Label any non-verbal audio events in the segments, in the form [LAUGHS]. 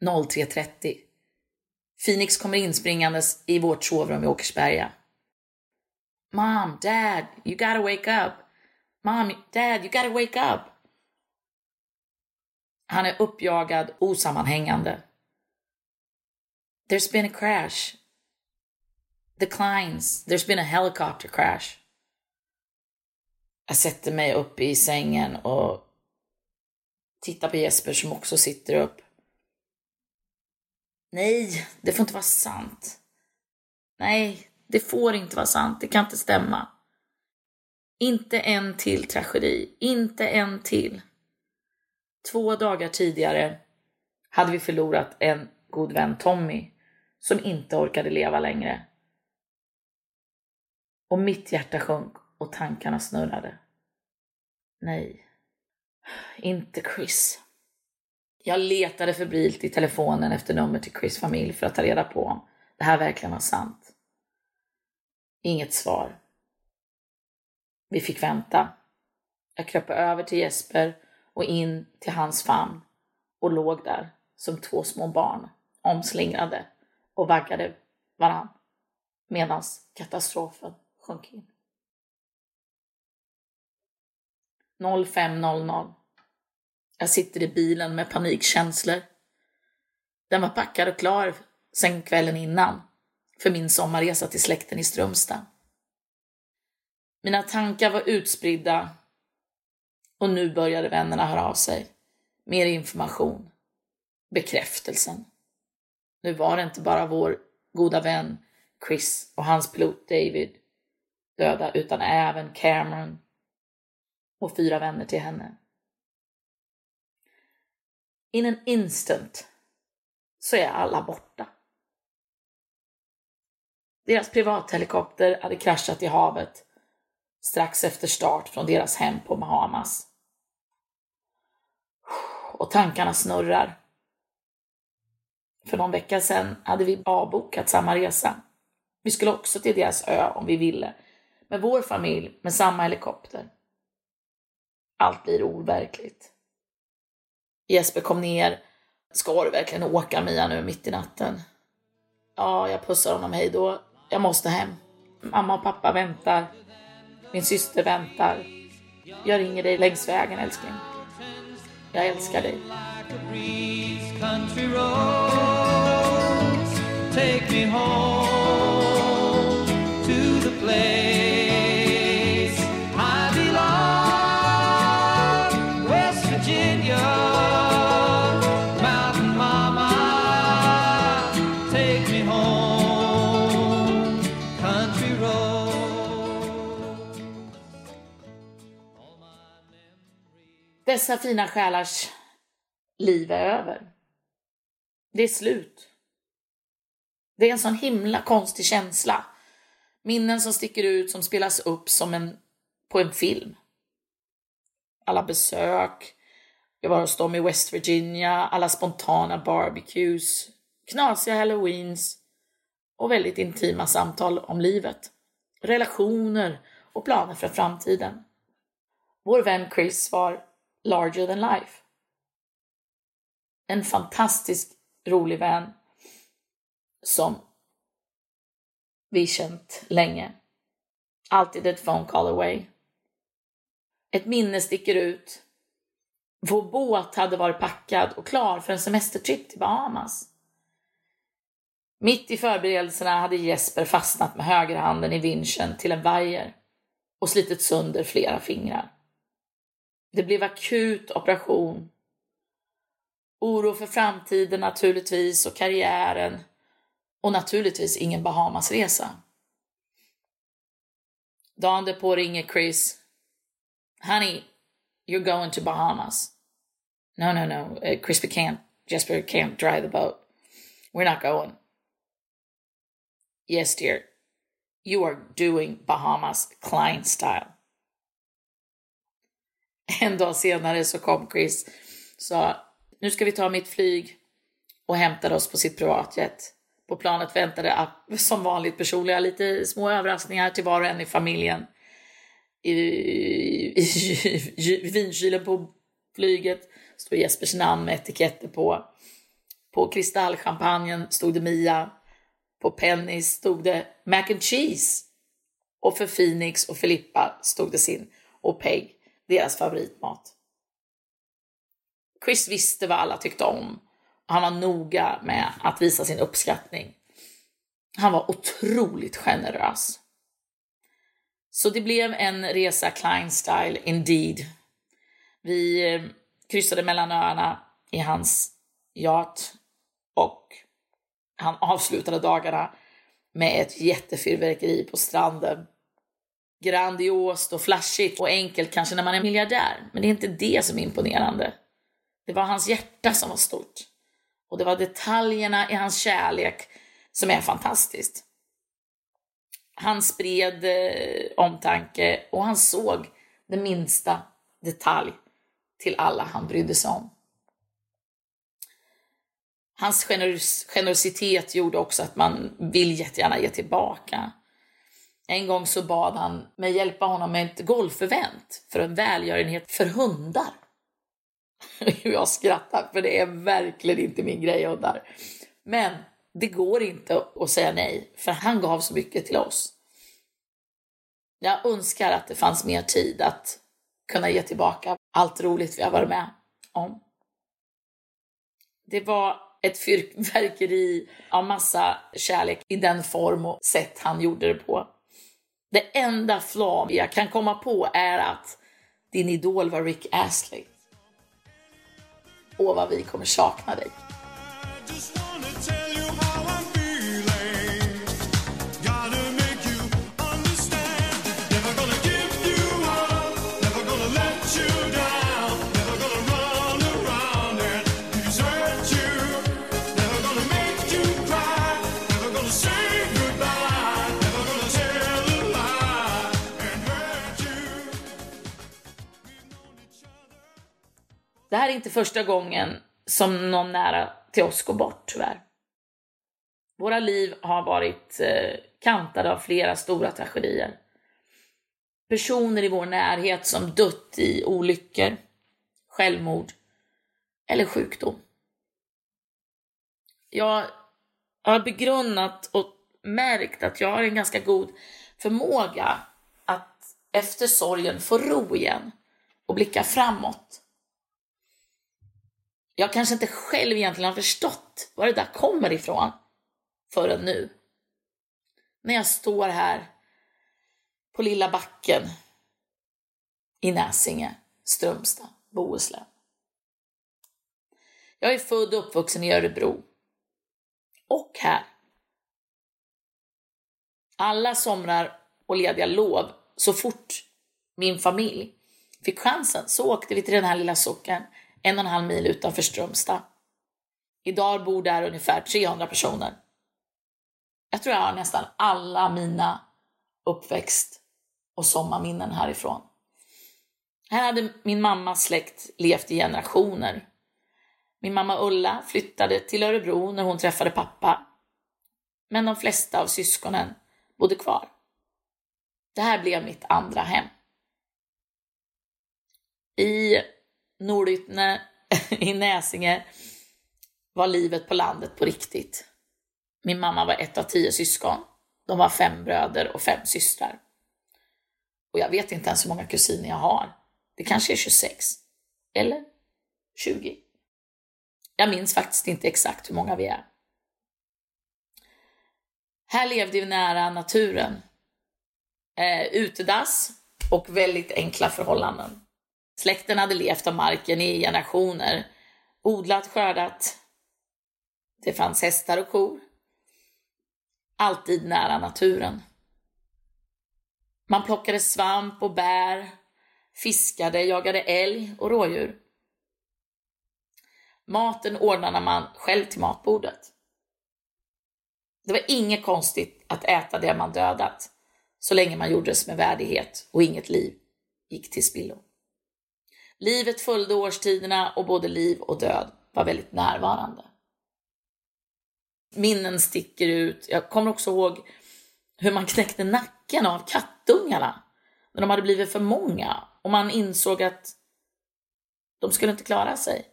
03.30. Phoenix kommer inspringandes i vårt sovrum i Åkersberga. Mom, dad, you gotta wake up. Mom, dad, you gotta wake up. Han är uppjagad, osammanhängande. There's been a crash. Declines. There's been a helicopter crash. Jag sätter mig upp i sängen och tittar på Jesper som också sitter upp. Nej, det får inte vara sant. Nej, det får inte vara sant. Det kan inte stämma. Inte en till tragedi. Inte en till. Två dagar tidigare hade vi förlorat en god vän Tommy som inte orkade leva längre. Och mitt hjärta sjönk och tankarna snurrade. Nej, inte Chris. Jag letade febrilt i telefonen efter nummer till Chris familj för att ta reda på om det här verkligen var sant. Inget svar. Vi fick vänta. Jag kröp över till Jesper och in till hans famn och låg där som två små barn omslingrade och vaggade varann medan katastrofen sjönk in. 05.00. Jag sitter i bilen med panikkänslor. Den var packad och klar sen kvällen innan för min sommarresa till släkten i Strömstad. Mina tankar var utspridda och nu började vännerna höra av sig. Mer information. Bekräftelsen. Nu var det inte bara vår goda vän Chris och hans pilot David döda utan även Cameron och fyra vänner till henne. In an instant så är alla borta. Deras privathelikopter hade kraschat i havet strax efter start från deras hem på Bahamas. Och tankarna snurrar. För någon vecka sedan hade vi avbokat samma resa. Vi skulle också till deras ö om vi ville, med vår familj med samma helikopter. Allt blir overkligt. Jesper kom ner. Ska du verkligen åka Mia nu mitt i natten? Ja, jag pussar honom hej då. Jag måste hem. Mamma och pappa väntar. Min syster väntar. Jag ringer dig längs vägen älskling. Jag älskar dig. Take me home Dessa fina själars liv är över. Det är slut. Det är en sån himla konstig känsla. Minnen som sticker ut, som spelas upp som en, på en film. Alla besök, jag var hos dem i West Virginia, alla spontana barbecues, knasiga halloweens och väldigt intima samtal om livet, relationer och planer för framtiden. Vår vän Chris var larger than life. En fantastisk rolig vän som vi känt länge. Alltid ett phone call away. Ett minne sticker ut. Vår båt hade varit packad och klar för en semestertripp till Bahamas. Mitt i förberedelserna hade Jesper fastnat med högerhanden i vinschen till en vajer och slitit sönder flera fingrar. Det blev akut operation. Oro för framtiden naturligtvis och karriären och naturligtvis ingen Bahamasresa. Dagen därpå ringer Chris. Honey, you're going to Bahamas. No, no, no. Uh, Chris, we can't. Jesper can't drive the boat. We're not going. Yes, dear. You are doing Bahamas Klein style. [LAUGHS] En dag senare så kom Chris och sa nu ska vi ta mitt flyg och hämtade oss på sitt privatjet. På planet väntade [LAUGHS] som vanligt personliga lite små överraskningar till var och en i familjen. I, i, [LAUGHS] i vinkylen på flyget stod Jespers namn med etiketter på. På kristallchampagnen stod det Mia. På Pennys stod det mac and cheese. Och för Phoenix och Filippa stod det sin och Peg, deras favoritmat. Chris visste vad alla tyckte om och han var noga med att visa sin uppskattning. Han var otroligt generös. Så det blev en resa Klein-style indeed. Vi eh, kryssade mellan öarna i hans yacht och han avslutade dagarna med ett jättefyrverkeri på stranden. Grandiost och flashigt och enkelt kanske när man är miljardär, men det är inte det som är imponerande. Det var hans hjärta som var stort. Och det var detaljerna i hans kärlek som är fantastiskt. Han spred eh, omtanke och han såg den minsta detalj till alla han brydde sig om. Hans generos generositet gjorde också att man vill jättegärna ge tillbaka. En gång så bad han mig hjälpa honom med ett golfevent för en välgörenhet för hundar. [LAUGHS] Jag skrattar för det är verkligen inte min grej hundar. Men det går inte att säga nej för han gav så mycket till oss. Jag önskar att det fanns mer tid att kunna ge tillbaka allt roligt vi har varit med om. Det var ett fyrverkeri av massa kärlek i den form och sätt han gjorde det på. Det enda flaw jag kan komma på är att din idol var Rick Astley. Åh, vad vi kommer sakna dig. Det här är inte första gången som någon nära till oss går bort tyvärr. Våra liv har varit eh, kantade av flera stora tragedier. Personer i vår närhet som dött i olyckor, självmord eller sjukdom. Jag har begrundat och märkt att jag har en ganska god förmåga att efter sorgen få ro igen och blicka framåt. Jag kanske inte själv egentligen har förstått var det där kommer ifrån förrän nu. När jag står här på lilla backen i Näsinge, Strömstad, Bohuslän. Jag är född och uppvuxen i Örebro. Och här. Alla somrar och lediga lov, så fort min familj fick chansen, så åkte vi till den här lilla socken en och en halv mil utanför Strömstad. Idag bor där ungefär 300 personer. Jag tror jag har nästan alla mina uppväxt och sommarminnen härifrån. Här hade min mammas släkt levt i generationer. Min mamma Ulla flyttade till Örebro när hon träffade pappa. Men de flesta av syskonen bodde kvar. Det här blev mitt andra hem. I Nordytne [LAUGHS] i Näsinge var livet på landet på riktigt. Min mamma var ett av tio syskon. De var fem bröder och fem systrar. Och jag vet inte ens hur många kusiner jag har. Det kanske är 26. Eller 20. Jag minns faktiskt inte exakt hur många vi är. Här levde vi nära naturen. Eh, utedass och väldigt enkla förhållanden. Släkten hade levt av marken i generationer, odlat, skördat. Det fanns hästar och kor. Alltid nära naturen. Man plockade svamp och bär, fiskade, jagade älg och rådjur. Maten ordnade man själv till matbordet. Det var inget konstigt att äta det man dödat, så länge man gjordes med värdighet och inget liv gick till spillo. Livet följde årstiderna och både liv och död var väldigt närvarande. Minnen sticker ut. Jag kommer också ihåg hur man knäckte nacken av kattungarna när de hade blivit för många och man insåg att de skulle inte klara sig.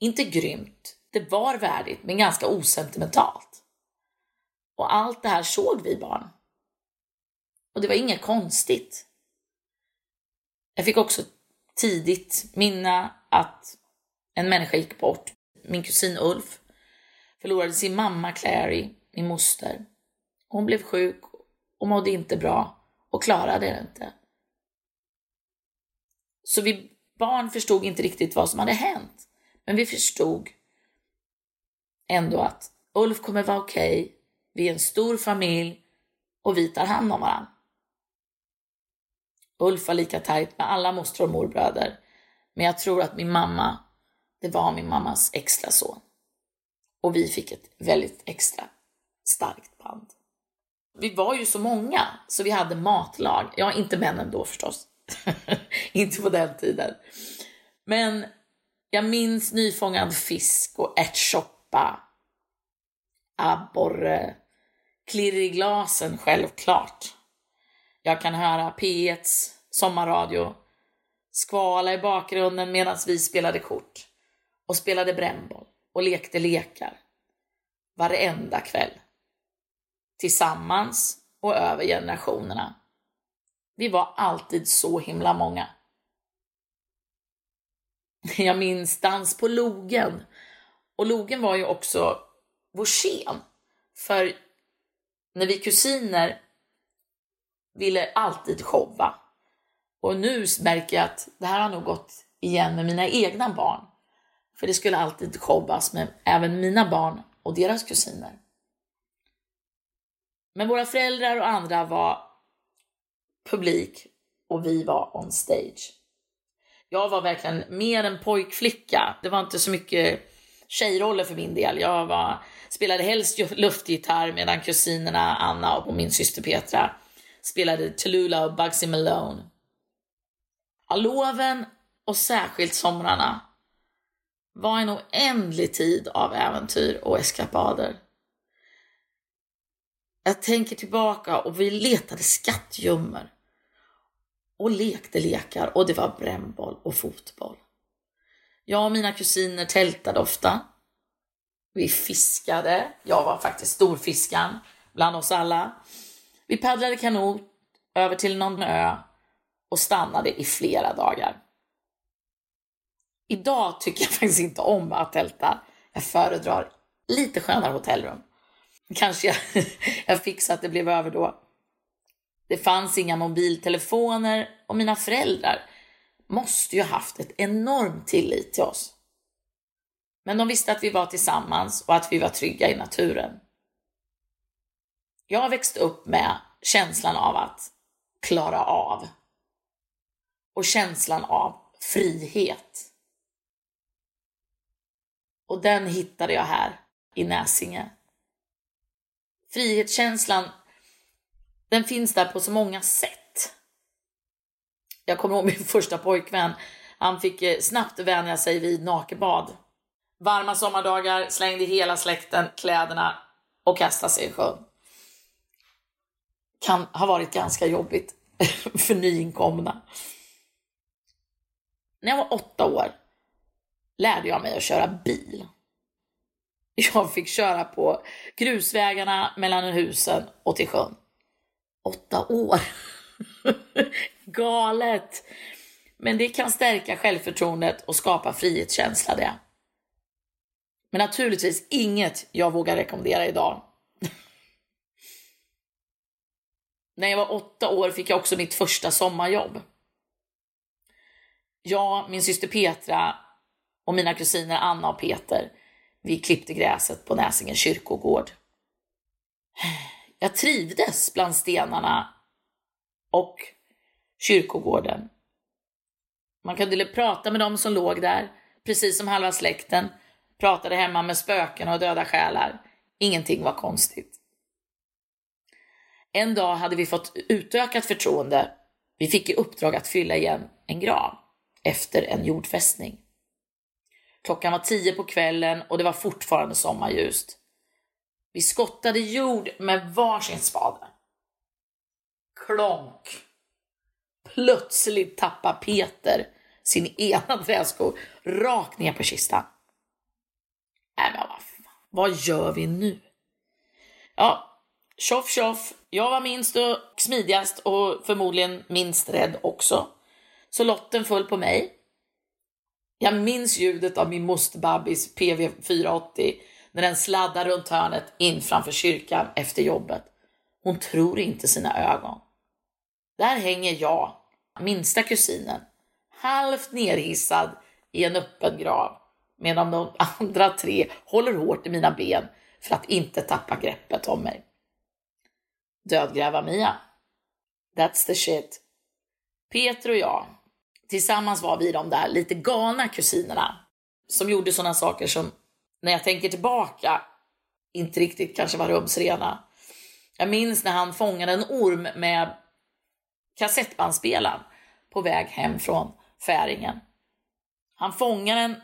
Inte grymt, Det var värdigt men ganska osentimentalt. Och allt det här såg vi barn. Och det var inget konstigt. Jag fick också tidigt minna att en människa gick bort. Min kusin Ulf förlorade sin mamma Clary, min moster. Hon blev sjuk och mådde inte bra och klarade det inte. Så vi barn förstod inte riktigt vad som hade hänt. Men vi förstod ändå att Ulf kommer vara okej, okay, vi är en stor familj och vi tar hand om varandra. Ulf var lika tajt med alla mostrar och morbröder. Men jag tror att min mamma, det var min mammas extra son. Och vi fick ett väldigt extra starkt band. Vi var ju så många så vi hade matlag. Ja, inte männen då förstås. [LAUGHS] inte på den tiden. Men jag minns nyfångad fisk och ärtsoppa, abborre, klirr i glasen självklart. Jag kan höra P1s sommarradio skvala i bakgrunden medan vi spelade kort och spelade brännboll och lekte lekar varenda kväll. Tillsammans och över generationerna. Vi var alltid så himla många. [LAUGHS] Jag minns dans på logen. Och logen var ju också vår scen. För när vi kusiner ville alltid showa. Och nu märker jag att det här har nog gått igen med mina egna barn. För det skulle alltid showas med även mina barn och deras kusiner. Men våra föräldrar och andra var publik och vi var on stage. Jag var verkligen mer en pojkflicka. Det var inte så mycket tjejroller för min del. Jag var, spelade helst luftgitarr medan kusinerna Anna och min syster Petra spelade Tallulah och Bugsy Malone. Loven och särskilt somrarna var en oändlig tid av äventyr och eskapader. Jag tänker tillbaka och vi letade skattgömmor och lekte lekar och det var brännboll och fotboll. Jag och mina kusiner tältade ofta. Vi fiskade. Jag var faktiskt storfiskaren bland oss alla. Vi paddlade kanot över till någon ö och stannade i flera dagar. Idag tycker jag faktiskt inte om att tälta. Jag föredrar lite skönare hotellrum. Kanske jag, [LAUGHS] jag fick att det blev över då. Det fanns inga mobiltelefoner och mina föräldrar måste ju haft ett enormt tillit till oss. Men de visste att vi var tillsammans och att vi var trygga i naturen. Jag har växt upp med känslan av att klara av och känslan av frihet. Och den hittade jag här i Näsinge. Frihetskänslan, den finns där på så många sätt. Jag kommer ihåg min [LAUGHS] första pojkvän. Han fick eh, snabbt vänja sig vid nakenbad. Varma sommardagar slängde hela släkten kläderna och kastade sig i sjön kan ha varit ganska jobbigt [LAUGHS] för nyinkomna. När jag var åtta år lärde jag mig att köra bil. Jag fick köra på grusvägarna mellan husen och till sjön. Åtta år! [LAUGHS] Galet! Men det kan stärka självförtroendet och skapa frihetskänsla det. Men naturligtvis inget jag vågar rekommendera idag. När jag var åtta år fick jag också mitt första sommarjobb. Jag, min syster Petra och mina kusiner Anna och Peter, vi klippte gräset på Näsingen kyrkogård. Jag trivdes bland stenarna och kyrkogården. Man kunde prata med dem som låg där, precis som halva släkten pratade hemma med spöken och döda själar. Ingenting var konstigt. En dag hade vi fått utökat förtroende. Vi fick i uppdrag att fylla igen en grav efter en jordfästning. Klockan var tio på kvällen och det var fortfarande sommarljust. Vi skottade jord med varsin spade. Klonk! Plötsligt tappar Peter sin ena träsko rakt ner på kistan. Äh, men vad, vad gör vi nu? Ja, tjoff tjoff. Jag var minst och smidigast och förmodligen minst rädd också. Så lotten föll på mig. Jag minns ljudet av min mosterbabbis PV 480 när den sladdar runt hörnet in framför kyrkan efter jobbet. Hon tror inte sina ögon. Där hänger jag, minsta kusinen, halvt nerhissad i en öppen grav medan de andra tre håller hårt i mina ben för att inte tappa greppet om mig. Dödgräva-Mia. That's the shit. Peter och jag, tillsammans var vi de där lite galna kusinerna som gjorde sådana saker som, när jag tänker tillbaka, inte riktigt kanske var rumsrena. Jag minns när han fångade en orm med kassettbandspelaren på väg hem från färingen. Han fångade den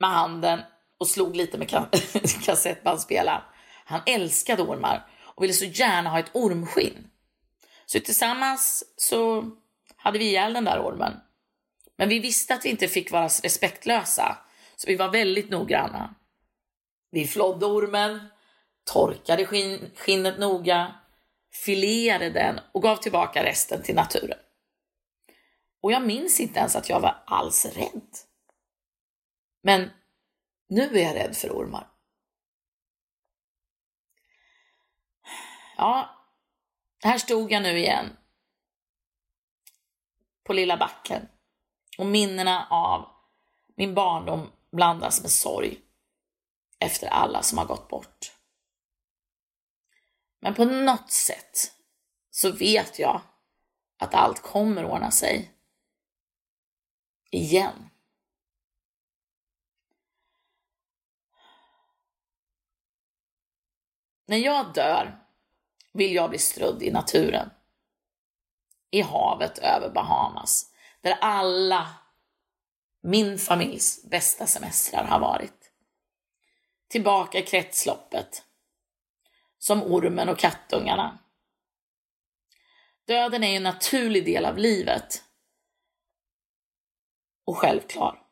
med handen och slog lite med [LAUGHS] kassettbandspelaren. Han älskade ormar och ville så gärna ha ett ormskinn. Så tillsammans så hade vi ihjäl den där ormen. Men vi visste att vi inte fick vara respektlösa, så vi var väldigt noggranna. Vi flådde ormen, torkade skin skinnet noga, filerade den och gav tillbaka resten till naturen. Och jag minns inte ens att jag var alls rädd. Men nu är jag rädd för ormar. Ja, här stod jag nu igen. På lilla backen. Och minnena av min barndom blandas med sorg efter alla som har gått bort. Men på något sätt så vet jag att allt kommer ordna sig. Igen. När jag dör vill jag bli strödd i naturen. I havet över Bahamas, där alla min familjs bästa semestrar har varit. Tillbaka i kretsloppet. Som ormen och kattungarna. Döden är en naturlig del av livet. Och självklar.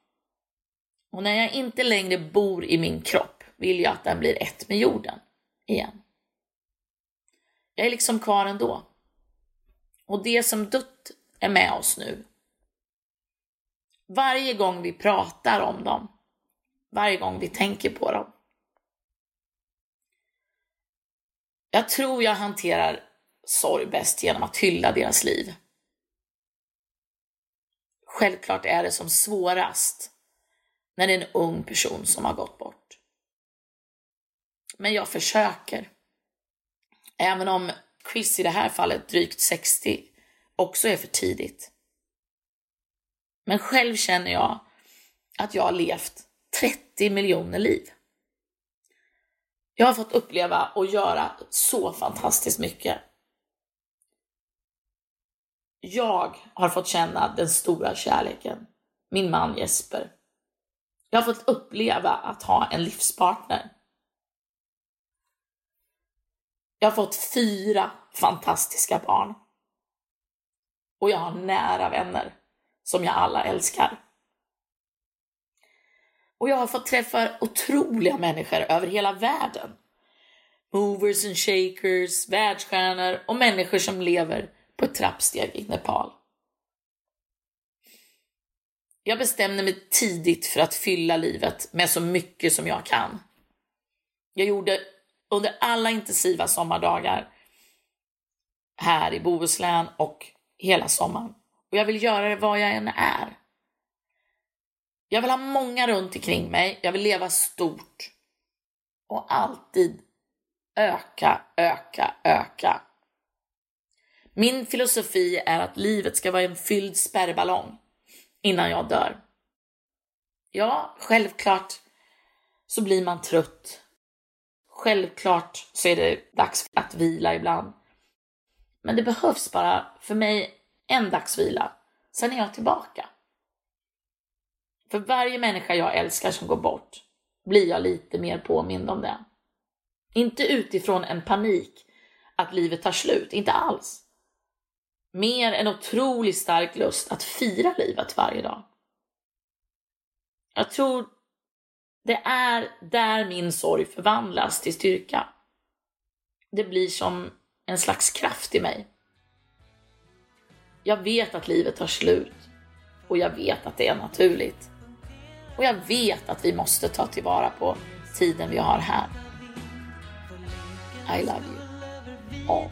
Och när jag inte längre bor i min kropp vill jag att den blir ett med jorden igen. Jag är liksom kvar ändå. Och det som dött är med oss nu. Varje gång vi pratar om dem, varje gång vi tänker på dem. Jag tror jag hanterar sorg bäst genom att hylla deras liv. Självklart är det som svårast när det är en ung person som har gått bort. Men jag försöker. Även om Chris i det här fallet, drygt 60, också är för tidigt. Men själv känner jag att jag har levt 30 miljoner liv. Jag har fått uppleva och göra så fantastiskt mycket. Jag har fått känna den stora kärleken, min man Jesper. Jag har fått uppleva att ha en livspartner jag har fått fyra fantastiska barn. Och jag har nära vänner som jag alla älskar. Och jag har fått träffa otroliga människor över hela världen. Movers and shakers, världsstjärnor och människor som lever på ett trappsteg i Nepal. Jag bestämde mig tidigt för att fylla livet med så mycket som jag kan. Jag gjorde under alla intensiva sommardagar här i Bohuslän och hela sommaren. Och jag vill göra det var jag än är. Jag vill ha många runt omkring mig. Jag vill leva stort. Och alltid öka, öka, öka. Min filosofi är att livet ska vara en fylld spärrballong innan jag dör. Ja, självklart så blir man trött Självklart så är det dags att vila ibland. Men det behövs bara för mig en dags vila. Sen är jag tillbaka. För varje människa jag älskar som går bort blir jag lite mer påmind om det. Inte utifrån en panik att livet tar slut, inte alls. Mer en otroligt stark lust att fira livet varje dag. Jag tror det är där min sorg förvandlas till styrka. Det blir som en slags kraft i mig. Jag vet att livet tar slut och jag vet att det är naturligt. Och jag vet att vi måste ta tillvara på tiden vi har här. I love you. All.